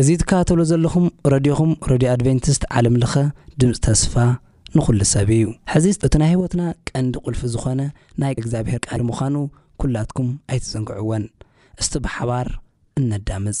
እዚ ትከታተልዎ ዘለኹም ረድዮኹም ረድዮ ኣድቨንቲስት ዓለም ለኸ ድምጺ ተስፋ ንኹሉ ሰብ እዩ። ሕዚ እቲ ናይ ህይወትና ቀንዲ ቁልፊ ዝኾነ ናይ እግዚኣብሔር ቃል ምዃኑ ኩላትኩም ኣይትዘንግዕዎን። እስቲ ብሓባር እነዳምጽ።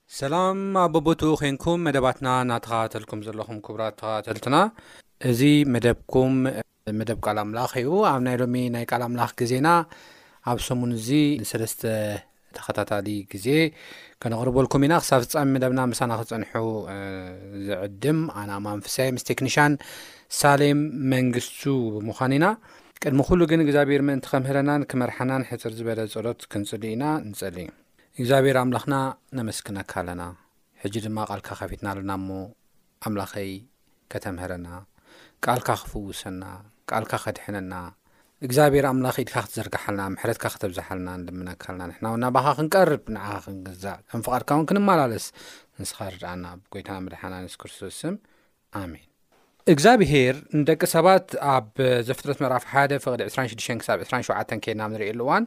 ሰላም ኣብ በቦትኡ ዄንኩም መደባትና እናተኸታተልኩም ዘለኹም ክቡራት ተኸታተልትና፣ እዚ መደብኩም መደብ ቃል ኣምላኽ እዩ። ኣብ ናይ ሎሚ ናይ ቃል ኣምላኽ ግዜና ኣብ ሰሙን እዚ ንሰለስተ ተኸታታሊ ግዜ ከነቕርበልኩም ኢና። ክሳብ ፍጻሜ መደብና ምሳና ክጸንሑ ዝዕድም ኣነ ኣማን ፍሳይ ምስ ቴክኒሻን ሳሌም መንግስቱ ብምዃን ኢና። ቅድሚ ኩሉ ግን እግዚኣብሔር ምእንቲ ከምህረናን ክመርሓናን ሕጽር ዝበለ ጸሎት ክንጽሊ ኢና ንጸሊ። እግዚኣብሔር ኣምላኽና ነመስግነካ ኣለና ሕጂ ድማ ቃልካ ከፊትና ኣለና እሞ ኣምላኸይ ከተምህረና ቃልካ ክፍውሰና ቃልካ ከድሕነና እግዚኣብሔር ኣምላኽ ኢድካ ክትዘርግሓልና ምሕረትካ ክተብዝሓልና ንልምነካ ኣለና ንሕና ውን ናባኻ ክንቀርብ ንዓኻ ክንግዛእ ከም ፍቓድካ እውን ክንመላለስ ንስኻ ርድኣና ብ ጎይታና መድሓና ንስ ክርስቶስ ስም ኣሜን። እግዛብሄር ንደቂ ሰባት ኣብ ዘፍጥረት ምዕራፍ ሓደ ፍቕዲ 26 ክሳብ 27 ከይድና ኣብ ንርእየሉ እዋን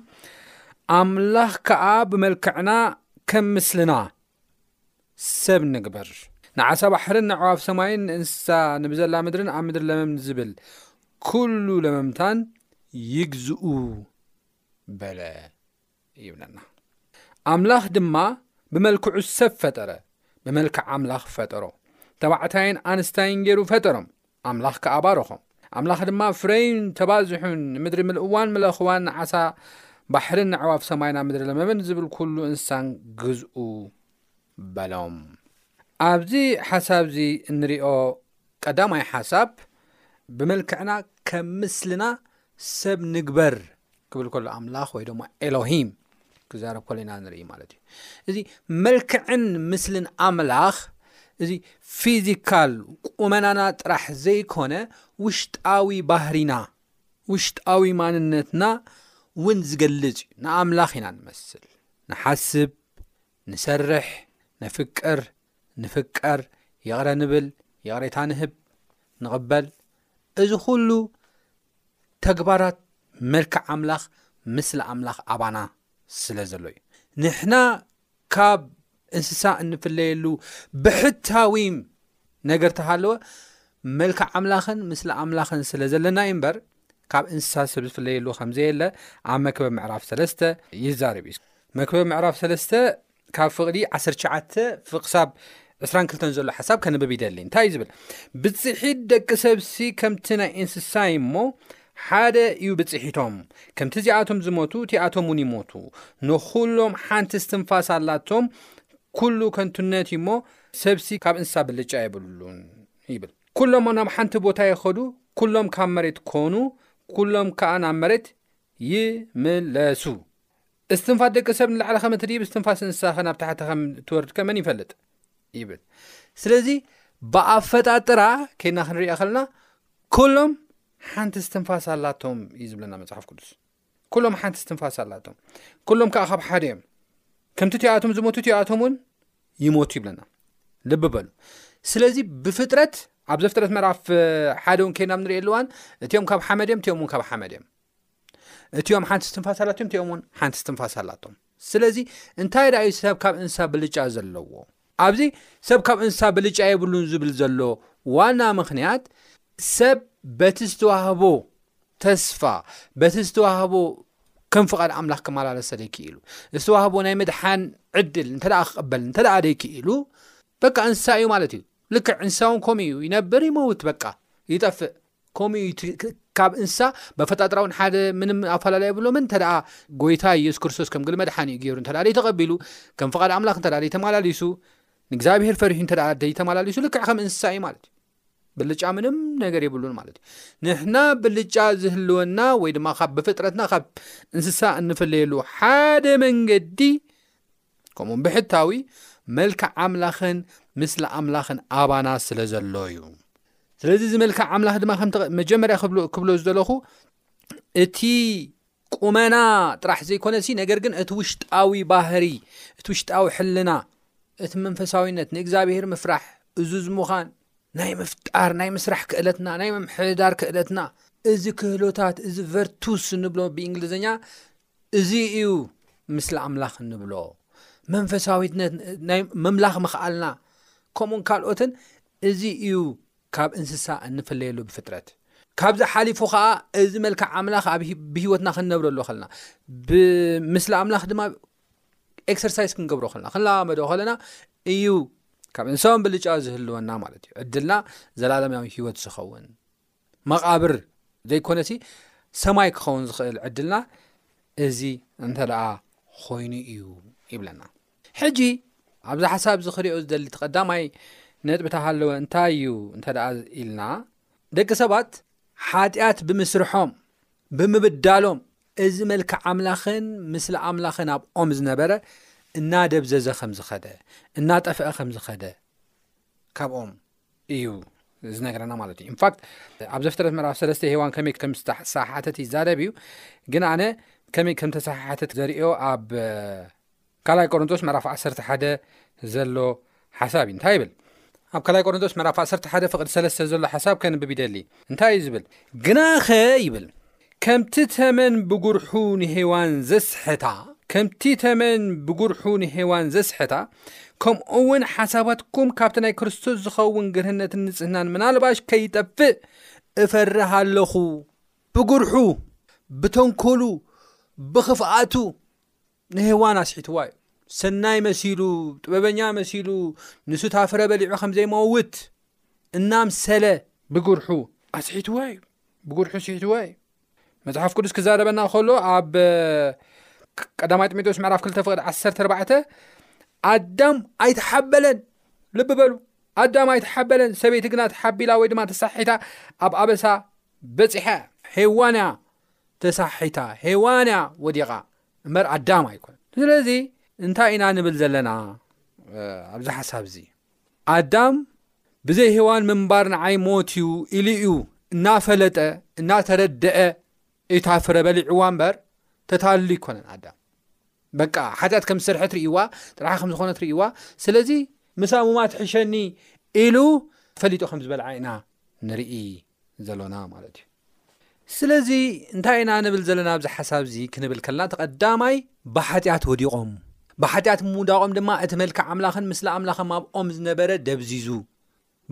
ኣምላኽ ከዓ ብመልክዕና ከም ምስልና ሰብ ንግበር ንዓሳ ባሕርን ንዕዋፍ ሰማይን ንእንስሳ ንብዘላ ምድርን ኣብ ምድሪ ለመም ዝብል ኩሉ ለመምታን ይግዝኡ በለ ይብለና ኣምላኽ ድማ ብመልክዑ ሰብ ፈጠረ ብመልክዕ ኣምላኽ ፈጠሮ ተባዕታይን ኣንስታይን ገይሩ ፈጠሮም ኣምላኽ ከዓ ባረኾም ኣምላኽ ድማ ፍረይን ተባዝሑን ንምድሪ ምልእዋን ምለኽዋን ንዓሳ ባሕርን ንዕዋፍ ሰማይና ምድሪ ለመምን ዝብል ኩሉ እንስሳን ግዝኡ በሎም። ኣብዚ ሓሳብዚ እንሪኦ ቀዳማይ ሓሳብ ብመልክዕና ከም ምስልና ሰብ ንግበር ክብል ከሎ ኣምላኽ ወይ ደሞ ኤሎሂም ክዛረብ ከሎ ኢና ንርኢ ማለት እዩ እዚ መልክዕን ምስልን ኣምላኽ እዚ ፊዚካል ቁመናና ጥራሕ ዘይኮነ ውሽጣዊ ባህሪና ውሽጣዊ ማንነትና እውን ዝገልጽ እዩ ንኣምላኽ ኢና ንመስል ንሓስብ ንሰርሕ፣ ነፍቅር፣ ንፍቀር፣ ይቕረ ንብል፣ ይቕሬታ ንህብ፣ ንቕበል፣ እዚ ኹሉ ተግባራት መልክዕ ኣምላኽ ምስሊ ኣምላኽ ኣባና ስለ ዘሎ እዩ። ንሕና ካብ እንስሳ እንፍለየሉ ብሕታዊ ነገር ተሃለወ መልክዕ ኣምላኽን ምስሊ ኣምላኽን ስለ ዘለና እዩ እምበር ካብ እንስሳ ሰብ ዝፍለየሉ ከም ዘየለ ኣብ መክበብ ምዕራፍ ሰለስተ ይዛረብ እዩ መክበብ ምዕራፍ ሰለስተ ካብ ፍቕዲ 19 ፍቕሳብ 22 ዘሎ ሓሳብ ከንብብ ይደሊ እንታይ እዩ ዝብል ብፅሒት ደቂ ሰብሲ ከምቲ ናይ እንስሳ እዩ እሞ ሓደ እዩ ብፅሒቶም ከምቲ እዚኣቶም ዝሞቱ እቲኣቶም እውን ይሞቱ ንኩሎም ሓንቲ ስትንፋስ ኣላቶም ኩሉ ከንቱነት እዩ እሞ ሰብሲ ካብ እንስሳ ብልጫ የብሉን ይብል። ኩሎሞ ናብ ሓንቲ ቦታ ይኸዱ፣ ኩሎም ካብ መሬት ኮኑ፣ ኩሎም ከኣ ናብ መሬት ይምለሱ። እስትንፋስ ደቂ ሰብ ንላዕሊ ከም እትድይብ እስትንፋስ እንስሳ ከ ናብ ታሕቲ ከም እትወርድ ከ መን ይፈልጥ ይብል። ስለዚ ብኣፈጣጥራ ከይና ክንሪኦ ከለና ኩሎም ሓንቲ እስትንፋስ ኣላቶም እዩ ዝብለና መጽሓፍ ቅዱስ። ኩሎም ሓንቲ እስትንፋስ ኣላቶም ኩሎም ከዓ ካብ ሓደ እዮም ከምቲ እቲኣቶም ዝሞቱ እቲኣቶም እውን ይሞቱ ይብለና ልቢ በሉ ስለዚ ብፍጥረት ኣብዚ ፍጥረት መራፍ ሓደ እውን ከይና ብ ንሪኦ ኣለዋን እቲኦም ካብ ሓመድ እዮም እቲኦም እውን ካብ ሓመድ እዮም እቲኦም ሓንቲ እስትንፋስ ኣላትእዮም እቲኦም እውን ሓንቲ እስትንፋስ ኣላቶም ስለዚ እንታይ ደኣዩ ሰብ ካብ እንስሳ ብልጫ ዘለዎ? ኣብዚ ሰብ ካብ እንስሳ ብልጫ የብሉን ዝብል ዘሎ ዋና ምኽንያት ሰብ በቲ ዝተዋህቦ ተስፋ በቲ ዝተዋህቦ ከም ፍቓድ ኣምላኽ ክመላለሰ ደይክኢሉ ዝተዋህቦ ናይ ምድሓን ዕድል እንተ ክቕበል እንተ ደይክኢሉ በቃ እንስሳ እዩ ማለት እዩ ልክዕ እንስሳውን ከምኡ እዩ ይነብር ይመውት በቃ ይጠፍእ ከምኡ እዩ እቲ ክ- ካብ እንስሳ በፈጣጥራውን ሓደ ምንም ኣፈላለዩ የብሎምን እንተ ደኣ ጎይታ ኢየሱስ ክርስቶስ ከም ግል መድሓኒኡ ገይሩ እንተ ደኣ ተቐቢሉ ከም ፍቓድ ኣምላኽ እንተ ደኣ ተመላሊሱ ንእግዚኣብሔር ፈሪሁ እንተ ደኣ ተመላሊሱ ልክዕ ከም እንስሳ እዩ ማለት እዩ ብልጫ ምንም ነገር የብሉን ማለት እዩ ንሕና ብልጫ ዝህልወና ወይ ድማ ካብ ብፍጥረትና ካብ እንስሳ እንፍለየሉ ሓደ መንገዲ ከምኡውን ብሕታዊ መልክዕ ኣምላኽን ምስሊ ኣምላኽን ኣባና ስለ ዘሎ እዩ ስለዚ እዚ መልክዕ ኣምላኽ ድማ ከም መጀመርያ ክብሎ ዝደለኹ እቲ ቁመና ጥራሕ ዘይኮነ ሲ ነገር ግን እቲ ውሽጣዊ ባህሪ እቲ ውሽጣዊ ሕልና እቲ መንፈሳዊነት ንእግዚኣብሄር ምፍራሕ እዙዝ ምዃን ናይ ምፍጣር ናይ ምስራሕ ክእለትና ናይ ምምሕዳር ክእለትና እዚ ክህሎታት እዚ ቨርቱስ ንብሎ ብእንግሊዝኛ እዚ እዩ ምስሊ ኣምላኽ እንብሎ መንፈሳዊትነት ናይ ምምላኽ ምኽኣልና ከምኡን ካልኦትን እዚ እዩ ካብ እንስሳ እንፍለየሉ ብፍጥረት ካብዚ ሓሊፉ ከዓ እዚ መልክዕ ኣምላኽ ኣብ ብሂወትና ክንነብረሉ ከለና ብምስሊ ኣምላኽ ድማ ኤክሰርሳይዝ ክንገብሮ ከለና ክንለማመዶ ከለና እዩ ካብ እንስሳውን ብልጫ ዝህልወና ማለት እዩ ዕድልና ዘላለማዊ ሂወት ዝኸውን መቓብር ዘይኮነሲ ሰማይ ክኸውን ዝኽእል ዕድልና እዚ እንተደኣ ኮይኑ እዩ ይብለና ሕጂ ኣብዚ ሓሳብ እዚ ክሪኦ ዝደሊ እቲ ቀዳማይ ነጥቢ ተሃለወ እንታይ እዩ እንተ ኢልና ደቂ ሰባት ሓጢኣት ብምስርሖም ብምብዳሎም እዚ መልክዕ ኣምላኽን ምስሊ ኣምላኽን ኣብኦም ዝነበረ እናደብዘዘ ከም ዝኸደ እናጠፍአ ከም ዝኸደ ካብኦም እዩ ዝነገረና ማለት እዩ ንፋት ኣብ ዘፍትረት መራ ሰለስተ ሄዋን ከመይ ከምዝተሰሓሓተት ይዛረብ እዩ ግን ኣነ ከመይ ከም ተሰሓሓተት ዘርዮ ኣብ ካልይ ቆሮንቶስ መራፍ 1ሰተ ሓደ ዘሎ ሓሳብ እዩ እንታይ ይብል ኣብ ካልይ ቆሮንቶስ መራፍ ዓሰርተ ሓደ ፍቅዲ ሰለስተ ዘሎ ሓሳብ ከንብብ ይደሊ እንታይ እዩ ዝብል ግናኸ ይብል ከምቲ ተመን ብጉርሑ ንሄዋን ዘስሐታ ከምቲ ተመን ብጉርሑ ንሄዋን ዘስሐታ ከምኡውን ሓሳባትኩም ካብቲ ናይ ክርስቶስ ዝኸውን ግርህነትን ንጽህናን ምናልባሽ ከይጠፍእ እፈርህ ኣለኹ። ብጉርሑ ብተንኮሉ ብኽፍኣቱ ንሄዋን ኣስሒትዋ እዩ ሰናይ መሲሉ ጥበበኛ መሲሉ ንሱታ ፍረ በሊዑ ከም ዘይመውት እናም ሰለ ብጉርሑ ኣስሒትዋ እዩ ብጉርሑ ስሒትዋ እዩ መጽሓፍ ቅዱስ ክዛረበና ከሎ ኣብ ቀዳማይ ጢሞቴዎስ ምዕራፍ 2 ፍቅዲ 14 ኣዳም ኣይተሓበለን ልቢ በሉ ኣዳም ኣይተሓበለን ሰበይቲ ግና ተሓቢላ ወይ ድማ ተሳሒታ ኣብ ኣበሳ በፂሐ ሄዋን እያ ተሳሒታ ሄዋን እያ ወዲቓ እምበር ኣዳም ኣይኮነን ስለዚ እንታይ ኢና ንብል ዘለና ኣብዚ ሓሳብ እዚ ኣዳም ብዘይ ሄዋን ምንባር ንዓይ ሞት እዩ ኢሉ እዩ እናፈለጠ እናተረድአ እታ ፍረ በሊዕዋ እምበር ተታልሉ ይኮነን ኣዳም በቃ ሓጢኣት ከም ዝሰርሐት ርእዋ ጥርሓ ከም ዝኾነት ርእዋ ስለዚ ምሳሙማ ትሕሸኒ ኢሉ ፈሊጡ ከም ዝበልዓ ኢና ንርኢ ዘሎና ማለት እዩ ስለዚ እንታይ ኢና ንብል ዘለና ኣብዚ ሓሳብ እዚ ክንብል ከለና ተቐዳማይ ብሓጢኣት ወዲቖም ብሓጢኣት ምውዳቖም ድማ እቲ መልክዕ ኣምላኽን ምስሊ ኣምላኽም ኣብኦም ዝነበረ ደብዚዙ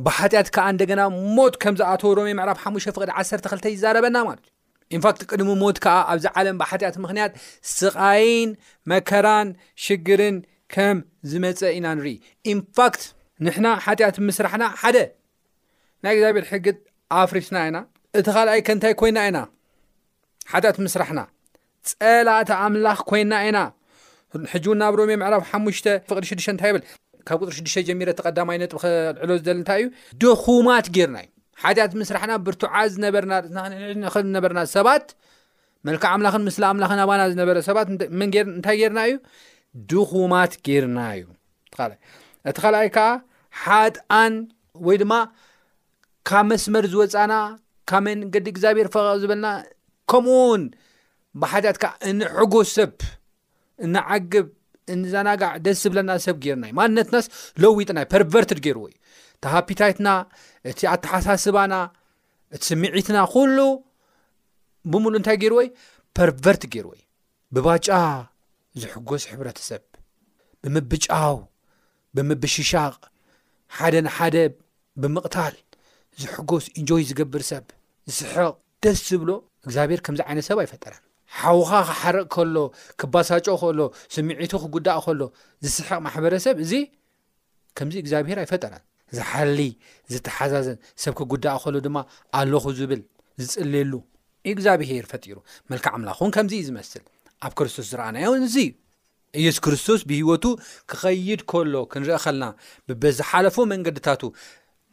ብሓጢኣት ከዓ እንደገና ሞት ከም ዝኣተወ ሮሜ ምዕራፍ ሓ ፍቅዲ 12 ይዛረበና ማለት እዩ ኢንፋክት ቅድሚ ሞት ከዓ ኣብዚ ዓለም ብሓጢኣት ምክንያት ስቃይን መከራን ሽግርን ከም ዝመፀ ኢና ንርኢ ኢንፋክት ንሕና ሓጢኣት ምስራሕና ሓደ ናይ እግዚኣብሔር ሕጊ ኣፍሪስና ኢና እቲ ካልኣይ ከንታይ ኮይና ኢና ሓጢኣት ምስራሕና ጸላእቲ ኣምላኽ ኮይና ኢና ሕጂ እውን ናብ ሮሜ ምዕራፍ ሓሙሽተ ፍቅዲ ሽዱሽተ እንታይ ይብል ካብ ቅፅሪ ሽዱሽተ ጀሚረ ተቀዳማይ ነጥቢ ክዕሎ ዝደሊ እንታይ እዩ ድኹማት ጌርና እዩ ሓጢኣት ምስራሕና ብርቱዓ ዝነበርናነበርና ሰባት መልክዕ ኣምላኽን ምስሊ ኣምላኽን ኣባና ዝነበረ ሰባት መንጌር እንታይ ጌርና እዩ ድኹማት ጌርና እዩ እቲ ካልኣይ ከዓ ሓጥኣን ወይ ድማ ካብ መስመር ዝወፃና ካብ መንገዲ እግዚኣብሔር ፈቐቕ ዝበልና ከምኡውን ብሓጢኣት ከዓ እንዕጎ ሰብ እንዓግብ እንዘናጋዕ ደስ ዝብለና ሰብ ገይርና እዩ ማንነትናስ ለዊጥና ዩ ፐርቨርትድ ገይርዎ እዩ ተሃፒታይትና እቲ ኣተሓሳስባና እቲ ስምዒትና ኩሉ ብምሉእ እንታይ ገይርዎ እዩ ፐርቨርት ገይርዎ እዩ ብባጫ ዝሕጎስ ሕብረተሰብ፣ ብምብጫው፣ ብምብሽሻቕ፣ ሓደ ንሓደ ብምቕታል ዝሕጎስ፣ ኢንጆይ፣ ዝገብር ሰብ፣ ዝስሕቕ፣ ደስ ዝብሎ፣ እግዚኣብሄር ከምዚ ዓይነት ሰብ ኣይፈጠረን። ሓውኻ ክሓርቕ ከሎ፣ ክባሳጮ ከሎ፣ ስምዒቱ ክጉዳእ ከሎ ዝስሕቕ ማሕበረሰብ እዚ ከምዚ እግዚኣብሄር ኣይፈጠረን። ዝሓሊ፣ ዝተሓዛዘን፣ ሰብ ክጉዳእ ከሎ ድማ ኣሎኹ ዝብል፣ ዝጽልየሉ፣ እግዚኣብሄር ፈጢሩ። መልክዕ ኣምላኽ እውን ከምዚ እዩ ዝመስል። ኣብ ክርስቶስ ዝረኣናዮ እዚ እዩ። ኢየሱስ ክርስቶስ ብህይወቱ ክኸይድ ከሎ ክንርኢ ከልና ብበዝሓለፎ መንገድታቱ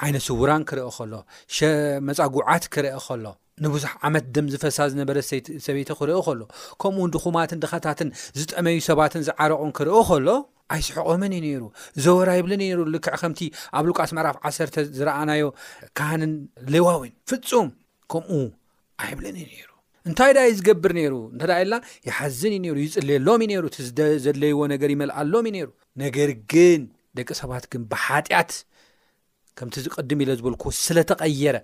ዓይነ ስውራን ክርእ ከሎ፣ ሸ መጻጉዓት ክርእ ከሎ፣ ንብዙሕ ዓመት ደም ዝፈሳ ዝነበረት ሰይቲ ሰበይቲ ክርእ ከሎ፣ ከምኡውን ድኹማትን ድኻታትን ዝጠመዩ ሰባትን ዝዓረቑን ክርእ ከሎ፣ ኣይስሕቖምን እዩ ነይሩ፣ ዘወር ኣይብልን እዩ ነይሩ፣ ልክዕ ከምቲ ኣብ ሉቃስ ምዕራፍ ዓሰርተ ዝረኣናዮ ካህንን ሌዋዊን ፍጹም ከምኡ ኣይብልን እዩ ነይሩ እንታይ ዳዩ ዝገብር ነይሩ እንተ ኢልና ይሓዝን እዩ ነይሩ ይፅልየሎም እዩ ነይሩ እቲ ዘድለይዎ ነገር ይመልኣሎም እዩ ነይሩ ነገር ግን ደቂ ሰባት ግን ብሓጢኣት ከምቲ ዝቅድም ኢለ ዝበልኩ ስለተቐየረ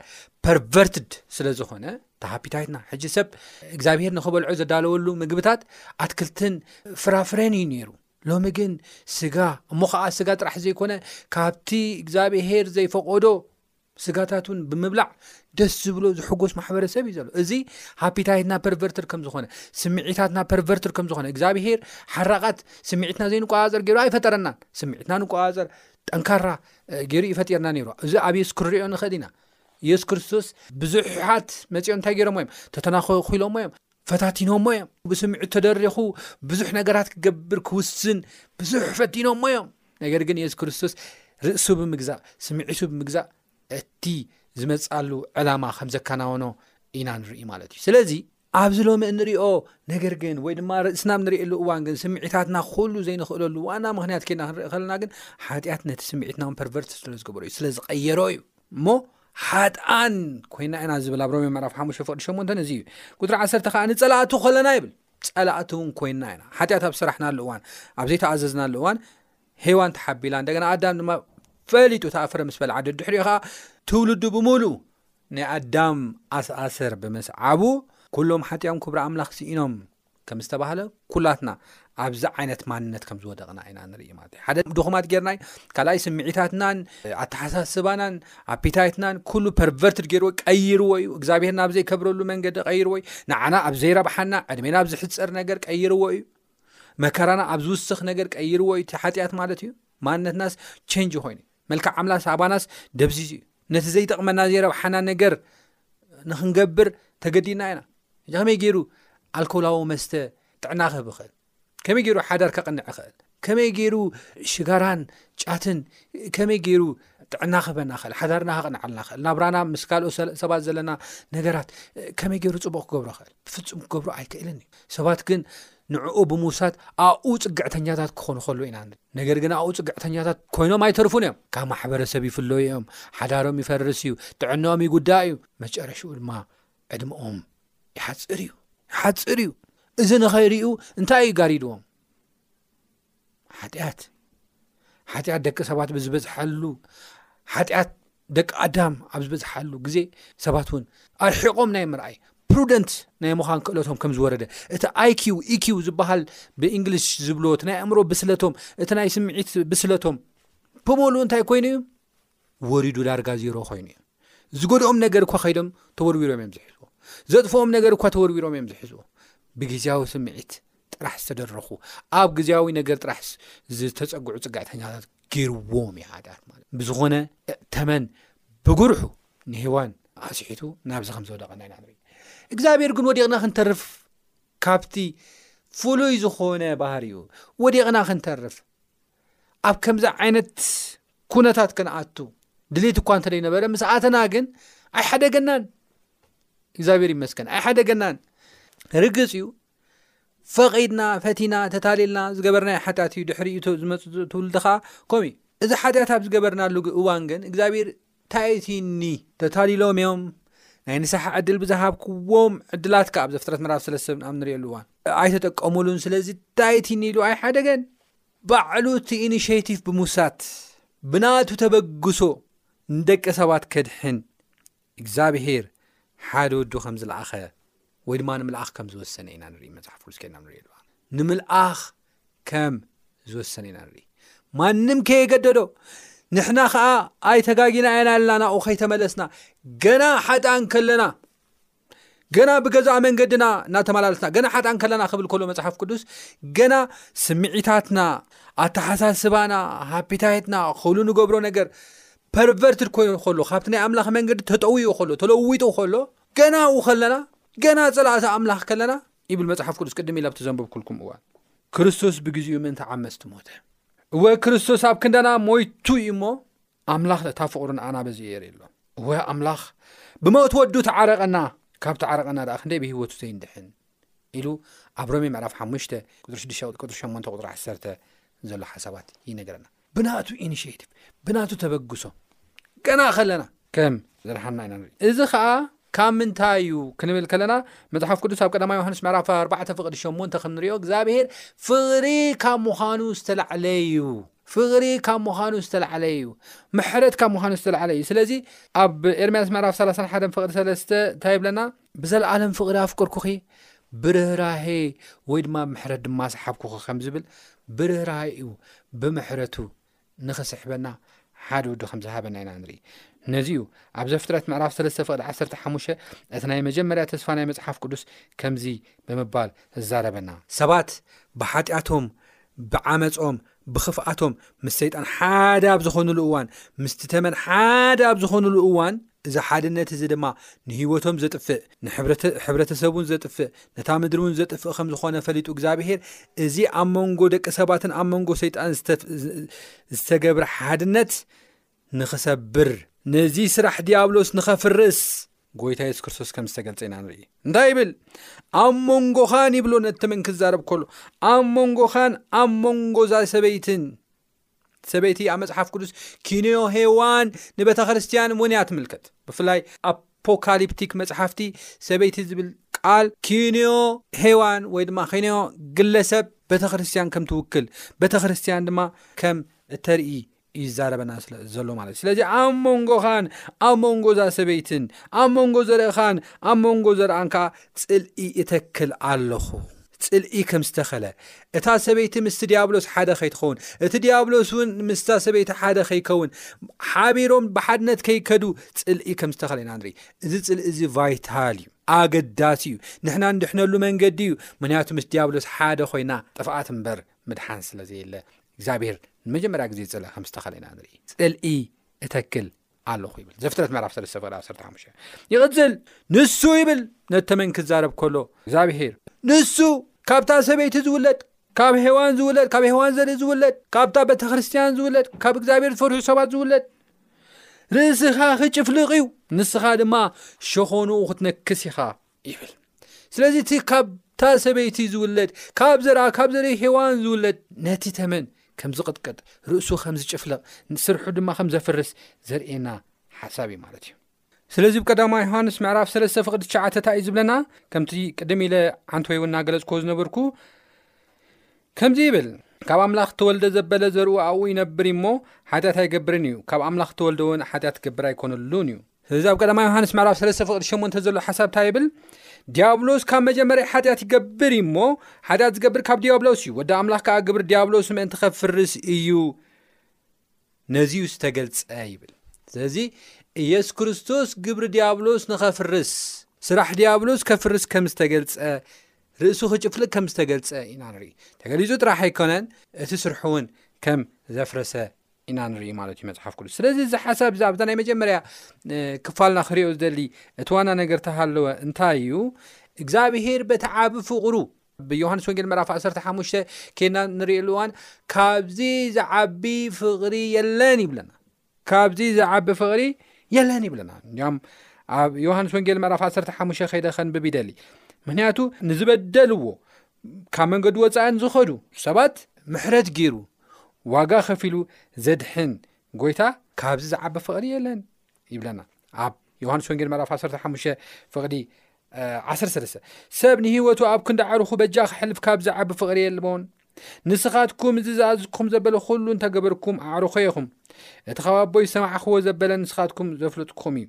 ፐርቨርትድ ስለ ዝኾነ ተሃፒታይትና ሕጂ ሰብ እግዚኣብሄር ንክበልዖ ዘዳለወሉ ምግብታት ኣትክልትን ፍራፍረን እዩ ነይሩ ሎሚ ግን ስጋ እሞ ከዓ ስጋ ጥራሕ ዘይኮነ ካብቲ እግዚኣብሄር ዘይፈቀዶ ስጋታቱን ብምብላዕ ደስ ዝብሎ ዝሕጎስ ማሕበረሰብ እዩ ዘሎ እዚ ሃፒታይትና ፐርቨርትር ከም ዝኾነ ስምዒታትና ፐርቨርትር ከም ዝኾነ እግዚኣብሄር ሓራቓት ስምዒትና ዘይንቆፃፀር ገይሩ ኣይፈጠረናን ስምዒትና ንቆፃፀር ጠንካራ ገይሩ ይፈጢርና ነይሩ እዚ ኣብ የሱስ ክንሪኦ ንኽእል ኢና የሱስ ክርስቶስ ብዙሕሓት መፅኦ እንታይ ገይሮሞ እዮም ተተናኸኪሎሞ እዮም ፈታቲኖሞ እዮም ብስምዑ ተደሪኹ ብዙሕ ነገራት ክገብር ክውስን ብዙሕ ፈቲኖሞ እዮም ነገር ግን የሱስ ክርስቶስ ርእሱ ብምግዛእ ስምዒቱ ብምግዛእ እቲ ዝመፅኣሉ ዕላማ ከም ዘከናወኖ ኢና ንርኢ ማለት እዩ ስለዚ ኣብዚ ሎሚ እንሪኦ ነገር ግን ወይ ድማ ርእስና ንሪእሉ እዋን ግን ስምዒታትና ኩሉ ዘይንኽእለሉ ዋና ምክንያት ኬና ክንርኢ ከለና ግን ሓጢኣት ነቲ ስምዒትና ን ፐርቨርቲ ስለ ዝገበሩ እዩ ስለ ዝቀየሮ እዩ እሞ ሓጥኣን ኮይና ኢና ዝብል ኣብ ሮሜ ምዕራፍ ሓሙሽተ ፍቅዲ ሸሞንተ እዚ እዩ ቁፅሪ ዓሰርተ ከዓ ንፀላእቱ ከለና ይብል ፀላእቲ እውን ኮይና ኢና ሓጢኣት ኣብ ስራሕናሉ እዋን ኣብ ዘይተኣዘዝናሉ እዋን ሄዋን ተሓቢላ እንደገና ኣዳም ድማ ፈሊጡ ተኣፍረ ምስ በልዓ ድድሕሪኡ ከዓ ትውልዱ ብምሉ ናይ ኣዳም ኣስኣሰር ብምስዓቡ ኩሎም ሓጢኦም ክብሪ ኣምላኽ ስኢኖም ከም ዝተባህለ ኩላትና ኣብዚ ዓይነት ማንነት ከም ዝወደቕና ኢና ንርኢ ማለት እዩ ሓደ ድኹማት ጌርናይ ካልኣይ ስምዒታትናን ኣተሓሳስባናን ኣፒታይትናን ኩሉ ፐርቨርትድ ገይርዎ ቀይርዎ እዩ እግዚኣብሄር ናብ ዘይከብረሉ መንገዲ ቀይርዎ እዩ ንዓና ኣብ ዘይረብሓና ዕድሜና ኣብ ዝሕፀር ነገር ቀይርዎ እዩ መከራና ኣብ ዝውስኽ ነገር ቀይርዎ እዩ ሓጢኣት ማለት እዩ ማንነትናስ ቸንጅ ኮይኑ እዩ መልክዕ ኣምላኽ ሳባናስ ደብዚዙ እዩ ነቲ ዘይጠቕመና ዘይረብሓና ነገር ንክንገብር ተገዲና ኢና እ ከመይ ገይሩ ኣልኮላዊ መስተ ጥዕና ክህብ ይኽእል ከመይ ገይሩ ሓዳር ከቕንዕ ይኽእል ከመይ ገይሩ ሽጋራን ጫትን ከመይ ገይሩ ጥዕና ክህበና ኽእል ሓዳርና ክቕንዓልና ኽእል ናብራና ምስ ካልኦ ሰባት ዘለና ነገራት ከመይ ገይሩ ፅቡቅ ክገብሮ ኽእል ብፍፁም ክገብሮ ኣይክእልን እዩ ሰባት ግን ንዕኡ ብምውሳት ኣብኡ ፅግዕተኛታት ክኾኑ ከሉ ኢና ነገር ግን ኣብኡ ጽግዕተኛታት ኮይኖም ኣይተርፉን እዮም ካብ ማሕበረሰብ ይፍለዩ እዮም ሓዳሮም ይፈርስ እዩ ጥዕናኦም ይጉዳእ እዩ መጨረሽኡ ድማ ዕድምኦም ይሓፅር እዩ ይሓፅር እዩ እዚ ንኸይርዩ እንታይ እዩ ጋሪድዎም ሓጢኣት ሓጢኣት ደቂ ሰባት ብዝበዝሓሉ ሓጢኣት ደቂ ኣዳም ኣብ ዝበዝሓሉ ግዜ ሰባት እውን ኣርሒቖም ናይ ምርኣይ ፕሩደንት ናይ ምዃን ክእለቶም ከም ዝወረደ እቲ ኣይኪው ኢኪው ዝበሃል ብእንግሊሽ ዝብልዎ እቲ ናይ ኣእምሮ ብስለቶም እቲ ናይ ስምዒት ብስለቶም ብመሉ እንታይ ኮይኑ እዩ ወሪዱ ዳርጋ ዜሮ ኮይኑ እዩ ዝገድኦም ነገር እኳ ከይዶም ተወርዊሮም እዮም ዝሕዝዎ ዘጥፍኦም ነገር እኳ ተወርዊሮም እዮም ዝሕዝዎ ብግዜያዊ ስምዒት ጥራሕ ዝተደረኹ ኣብ ግዜያዊ ነገር ጥራሕ ዝተፀግዑ ፅግዕተኛታት ገይርዎም እዩ ሓጢኣት ማለት ብዝኾነ ተመን ብጉርሑ ንሄዋን ኣስሒቱ ናብዚ ከም ዝወደቐና ኢና ንርኢ እግዚኣብሔር ግን ወዲቕና ክንተርፍ ካብቲ ፍሉይ ዝኾነ ባህር እዩ ወዲቕና ክንተርፍ ኣብ ከምዚ ዓይነት ኩነታት ክንኣቱ ድሌት እኳ እንተደይነበረ ምስ ኣተና ግን ኣይሓደገናን እግዚኣብሔር ይመስገን ኣይሓደገናን ርግፅ እዩ ፈቒድና ፈቲና ተታሊልና ዝገበርናዮ ሓጢኣት እዩ ድሕሪ እቶ ዝመፅእ ትውልዲ ከዓ ከምኡ እዩ እዚ ሓጢኣት ኣብ ዝገበርናሉ እዋን ግን እግዚኣብሔር ታይቲኒ ተታሊሎም እዮም ናይ ንስሓ ዕድል ብዝሃብክዎም ዕድላት ከዓ ኣብ ዘፍጥረት ምዕራፍ ስለስተ ኣብ ንሪእሉ እዋን ኣይተጠቀሙሉን ስለዚ ታይቲኒ ኢሉ ኣይሓደገን ባዕሉ እቲ ኢኒሽቲቭ ብምውሳት ብናቱ ተበግሶ ንደቂ ሰባት ከድሕን እግዝኣብሄር ሓደ ወዱ ከም ዝለኣኸ ወይ ድማ ንምልኣኽ ከም ዝወሰነ ኢና ንርኢ መጽሓፍ ቅዱስ ከድና ንሪኦ ኣለዋ ንምልኣኽ ከም ዝወሰነ ኢና ንርኢ ማንም ከየገደዶ ንሕና ከዓ ኣይተጋጊና ኢና ኣለና ናብኡ ከይተመለስና ገና ሓጣን ከለና ገና ብገዛእ መንገድና እናተመላለስና ገና ሓጣ ከለና ክብል ከሎ መፅሓፍ ቅዱስ ገና ስምዒታትና ኣተሓሳስባና ሃፒታይትና ክሉ ንገብሮ ነገር ፐርቨርትድ ኮይኑ ከሎ ካብቲ ናይ ኣምላኽ መንገዲ ተጠዊኡ ከሎ ተለዊጡ ከሎ ገና ኣብኡ ከለና ገና ጸላእቲ ኣምላኽ ከለና ይብል መጽሓፍ ቅዱስ ቅድም ኢለ ኣብቲ ዘንበብኩልኩም እዋን ክርስቶስ ብግዜኡ ምእንቲ ዓመፅቲ ሞተ እወ ክርስቶስ ኣብ ክንዳና ሞይቱ እዩ እሞ ኣምላኽ እታ ፍቕሩ ንኣና በዚ የርኢ ኣሎ እወ ኣምላኽ ብሞት ወዱ ተዓረቐና ካብ ተዓረቐና ደኣ ክንደይ ብህይወቱ ዘይንድሕን ኢሉ ኣብ ሮሜ ምዕራፍ ሓሙሽተ ቅጥሪ ሽዱሽተ ቅጥሪ ሸሞንተ ቅጥሪ ዓሰርተ ዘሎ ሓሳባት ይነገረና ብናቱ ኢኒሽቲቭ ብናቱ ተበግሶ ገና ከለና ከም ዘድሓና ኢና ንርኢ እዚ ከዓ ካብ ምንታይ እዩ ክንብል ከለና መፅሓፍ ቅዱስ ኣብ ቀዳማ ዮሃንስ ምዕራፍ 4 ፍቅዲ 8 ከም ንሪኦ እግዚኣብሄር ፍቕሪ ካብ ምዃኑ ዝተላዕለ እዩ ፍቕሪ ካብ ምዃኑ ዝተላዕለ እዩ ምሕረት ካብ ምዃኑ ዝተላዕለ እዩ ስለዚ ኣብ ኤርምያስ ምዕራፍ 31 ፍቕዲ 3 እንታይ ይብለና ብዘለኣለም ፍቕሪ ኣፍቅርኩኺ ብርህራሄ ወይ ድማ ምሕረት ድማ ሰሓብኩኺ ከም ዝብል ብርህራሄኡ ብምሕረቱ ንኽስሕበና ሓደ ወዲ ከም ዝሃበና ኢና ንርኢ ነዚ እዩ ኣብ ዘፍጥረት ምዕራፍ 3 ፍቕዲ 15 እቲ ናይ መጀመርያ ተስፋ ናይ መጽሓፍ ቅዱስ ከምዚ ብምባል ዝዛረበና ሰባት ብሓጢኣቶም ብዓመጾም ብኽፍኣቶም ምስ ሰይጣን ሓደ ኣብ ዝኾኑሉ እዋን ምስቲ ተመን ሓደ ኣብ ዝኾኑሉ እዋን እዚ ሓድነት እዚ ድማ ንህይወቶም ዘጥፍእ ንሕብረተሰቡን ዘጥፍእ ነታ ምድሪ እውን ዘጥፍእ ከም ዝኾነ ፈሊጡ እግዚኣብሄር እዚ ኣብ መንጎ ደቂ ሰባትን ኣብ መንጎ ሰይጣን ዝተገብረ ሓድነት ንኽሰብር፣ ነዚ ስራሕ ዲያብሎስ ንኸፍርስ ጎይታ የሱስ ክርስቶስ ከም ዝተገልጸ ኢና ንርኢ እንታይ ይብል ኣብ መንጎኻን ይብሎ ነቲ ተመን ክዛረብ ከሎ ኣብ መንጎኻን ኣብ መንጎዛ ሰበይትን ሰበይቲ ኣብ መፅሓፍ ቅዱስ ኪንዮ ሄዋን ንቤተ ክርስትያን እውን እያ ትምልከት ብፍላይ ኣፖካሊፕቲክ መፅሓፍቲ ሰበይቲ ዝብል ቃል ኪንዮ ሄዋን ወይ ድማ ኪንዮ ግለሰብ ቤተ ክርስትያን ከም ትውክል ቤተ ክርስትያን ድማ ከም እተርኢ ይዛረበና ስለ ዘሎ ማለት እዩ ስለዚ ኣብ መንጎኻን ኣብ መንጎ እዛ ሰበይትን ኣብ መንጎ ዘርእኻን ኣብ መንጎ ዘርኣን ከ ፅልኢ እተክል ኣለኹ ፅልኢ ከም ዝተኸለ እታ ሰበይቲ ምስቲ ዲያብሎስ ሓደ ከይትኸውን እቲ ዲያብሎስ እውን ምስታ ሰበይቲ ሓደ ከይከውን ሓቢሮም ብሓድነት ከይከዱ ፅልኢ ከም ዝተኸለ ኢና ንርኢ እዚ ፅልኢ እዚ ቫይታል እዩ ኣገዳሲ እዩ ንሕና ንድሕነሉ መንገዲ እዩ ምክንያቱ ምስ ዲያብሎስ ሓደ ኮይና ጥፍኣት እምበር ምድሓን ስለ ዘየለ እግዚኣብሄር ንመጀመርያ ግዜ ፅልኢ ከም ዝተኸለ ኢና ንርኢ ፅልኢ እተክል ኣለኹ ይብል ዘፍጥረት ምዕራፍ 3 ፍቅዲ 15 ይቕፅል ንሱ ይብል ነተመን ክዛረብ ከሎ እግዚኣብሄር ንሱ ካብታ ሰበይቲ ዝውለድ ካብ ሄዋን ዝውለድ ካብ ሄዋን ዘርኢ ዝውለድ ካብታ ቤተ ክርስትያን ዝውለድ ካብ እግዚኣብሄር ዝፈርሑ ሰባት ዝውለድ ርእስኻ ክጭፍልቕ እዩ ንስኻ ድማ ሸኾንኡ ክትነክስ ኢኻ ይብል ስለዚ እቲ ካብታ ሰበይቲ ዝውለድ ካብ ዘርኣ ካብ ዘርኢ ሄዋን ዝውለድ ነቲ ተመን ከም ዝቕጥቅጥ ርእሱ ከም ዝጭፍልቕ ስርሑ ድማ ከም ዘፍርስ ዘርእየና ሓሳብ እዩ ማለት እዩ ስለዚ ብ ቀዳማ ዮሃንስ ምዕራፍ ሰለስተ ፍቕዲ ትሸዓተታ እዩ ዝብለና ከምቲ ቅድም ኢለ ሓንቲ ወይ እውን እናገለፅክዎ ዝነበርኩ ከምዚ ይብል ካብ ኣምላኽ ተወልደ ዘበለ ዘርኡ ኣብኡ ይነብር እዩሞ ሓጢኣት ኣይገብርን እዩ ካብ ኣምላኽ ተወልደ እውን ሓጢኣት ክገብር ኣይኮነሉን እዩ እዚ ኣብ ቀዳማ ዮሃንስ ምዕራፍ 3 ፍቕዲ 8 ዘሎ ሓሳብ እንታይ ይብል ዲያብሎስ ካብ መጀመርያ ሓጢኣት ይገብር እዩ እሞ ሓጢኣት ዝገብር ካብ ዲያብሎስ እዩ ወዲ ኣምላኽ ከዓ ግብሪ ዲያብሎስ ምእንቲ ከፍርስ እዩ ነዚዩ ዝተገልፀ ይብል ስለዚ ኢየሱስ ክርስቶስ ግብሪ ዲያብሎስ ንኸፍርስ ስራሕ ዲያብሎስ ከፍርስ ከም ዝተገልፀ ርእሱ ክጭፍልቅ ከም ዝተገልፀ ኢና ንርኢ ተገሊፁ ጥራሕ ኣይኮነን እቲ ስርሑ እውን ከም ዘፍረሰ ኢና ንርኢ ማለት እዩ መፅሓፍ ቅዱስ ስለዚ እዚ ሓሳብ እዚ ኣብዛ ናይ መጀመርያ ክፋልና ክሪኦ ዝደሊ እቲ ዋና ነገር ተሃለወ እንታይ እዩ እግዚኣብሄር በቲ ዓብ ፍቕሩ ብዮሃንስ ወንጌል ምዕራፍ 15 ኬና ንሪእሉ እዋን ካብዚ ዝዓቢ ፍቕሪ የለን ይብለና ካብዚ ዝዓቢ ፍቕሪ የለን ይብለና እም ኣብ ዮሃንስ ወንጌል ምዕራፍ 15 ከይደ ከንብብ ይደሊ ምክንያቱ ንዝበደልዎ ካብ መንገዱ ወጻእን ዝኸዱ ሰባት ምሕረት ጊሩ ዋጋ ከፊሉ ዘድሕን ጎይታ ካብዚ ዝዓበ ፍቕሪ የለን ይብለና ኣብ ዮሃንስ ወንጌል መራፍ 15 ፍቕዲ 13 ሰብ ንህይወቱ ኣብ ክንዲ ዓርኹ በጃ ክሕልፍ ካብ ዝዓቢ ፍቕሪ የልቦን ንስኻትኩም እዚ ዝኣዝኩም ዘበለ ኩሉ እንተገበርኩም ኣዕርኾ ኢኹም እቲ ካብ ኣቦይ ዝሰማዕኽዎ ዘበለ ንስኻትኩም ዘፍልጥኩም እዩ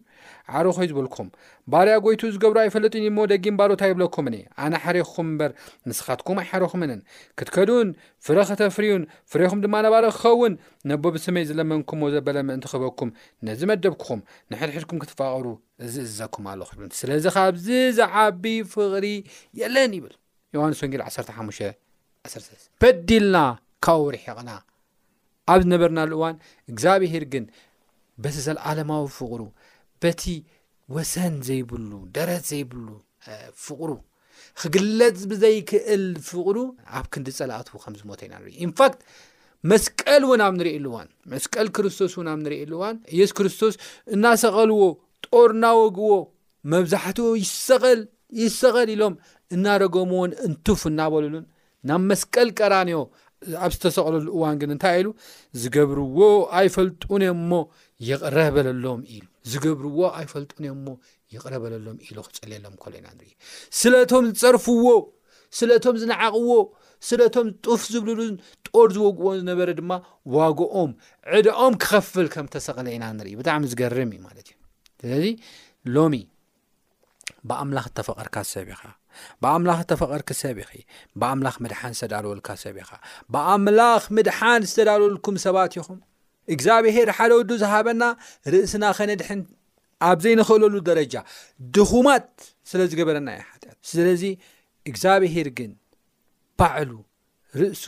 ዓርኹይ ዝብልኩም ባርያ ጎይቱ ዝገብሮ ኣይፈልጥን እዩሞ ደጊም ባሮት ኣይብለኩምን እየ ኣነ ሓሪኽኹም እምበር ንስኻትኩም ኣይሓረኹምንን ክትከዱን ፍረ ከተፍርዩን ፍሬኹም ድማ ነባረ ክኸውን ነቦ ብስመይ ዝለመንኩሞ ዘበለ ምእንቲ ክህበኩም ነዚ መደብኩኹም ንሕድሕድኩም ክትፋቐሩ እዚ እዘኩም ኣለኹ ይብል ስለዚ ካብዚ ዝዓቢ ፍቕሪ የለን ይብል ዮሃንስ ወንጌል 15 በዲልና ካውርሒቕና ኣብ ዝነበርናሉ እዋን እግዚኣብሄር ግን በቲ ዘለዓለማዊ ፍቕሩ በቲ ወሰን ዘይብሉ ደረት ዘይብሉ ፍቕሩ ክግለጽ ብዘይክእል ፍቕሩ ኣብ ክንዲ ጸላእቱ ከም ዝሞተ ኢና ንርኢ ኢንፋክት መስቀል እውን ኣብ ንርእየሉ እዋን መስቀል ክርስቶስ እውን ኣብ ንርእየሉ እዋን ኢየሱስ ክርስቶስ እናሰቐልዎ ጦር እናወግዎ መብዛሕትኡ ይሰቐል ይሰቐል ኢሎም እናረገምዎን እንትፍ እናበሉሉን ናብ መስቀል ቀራንዮ ኣብ ዝተሰቕለሉ እዋን ግን እንታይ ኢሉ? ዝገብርዎ ኣይፈልጡን እዮም እሞ ይቕረ በለሎም ኢሉ። ዝገብርዎ ኣይፈልጡን እዮም እሞ ይቕረ በለሎም ኢሉ ክጽልየሎም ከሎ ኢና ንርኢ። ስለቶም ዝጸርፍዎ፣ ስለቶም ዝነዓቕዎ፣ ስለቶም ጡፍ ዝብልሉን ጦር ዝወግዎን ዝነበረ ድማ ዋግኦም ዕዳኦም ክኸፍል ከም ተሰቕለ ኢና ንርኢ። ብጣዕሚ ዝገርም እዩ ማለት እዩ። ስለዚ ሎሚ ብኣምላኽ እተፈቐርካ ሰብ ኢኻ ብኣምላኽ እተፈቐርኪ ሰብ ኢኺ ብኣምላኽ ምድሓን ዝተዳለወልካ ሰብ ኢኻ ብኣምላኽ ምድሓን ዝተዳለወልኩም ሰባት ኢኹም እግዚኣብሄር ሓደ ወዱ ዝሃበና ርእስና ኸነድሕን ኣብ ዘይንኽእለሉ ደረጃ ድኹማት ስለ ዝገበረና እዩ ሓጢኣት ስለዚ እግዚኣብሄር ግን ባዕሉ ርእሱ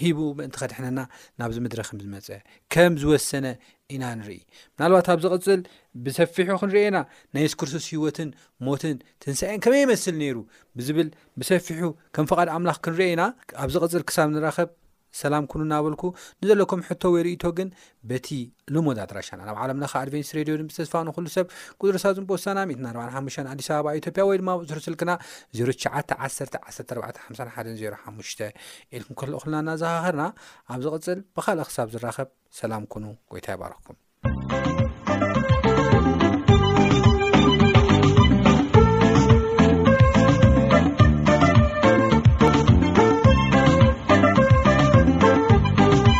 ሂቡ ምእንቲ ከድሕነና ናብዚ ምድረ ከም ዝመፀ ከም ዝወሰነ ኢና ንርኢ ምናልባት ኣብ ዝቕፅል ብሰፊሑ ክንርኤና ናይ የሱ ክርስቶስ ህወትን ሞትን ትንሳኤን ከመይ ይመስል ነይሩ ብዝብል ብሰፊሑ ከም ፍቓድ ኣምላኽ ክንርኤና ኣብ ዝቕፅል ክሳብ ንራኸብ ሰላም ኩኑ እናበልኩ ንዘለኩም ሕቶ ወይ ርእቶ ግን በቲ ልሙድ ኣድራሻና ናብ ዓለም ለኸ ኣድቨንስ ሬድዮ ድምፂ ተስፋ ንኹሉ ሰብ ቁፅሪ ሳዙን ፖስታና 145 ኣዲስ ኣበባ ኢትዮጵያ ወይ ድማ ቁፅሪ ስልክና 0911145105 ኢልኩም ክትልእኹልና እናዘኻኸርና ኣብ ዝቕፅል ብካልእ ክሳብ ዝራኸብ ሰላም ኩኑ ጎይታ ይባረኩም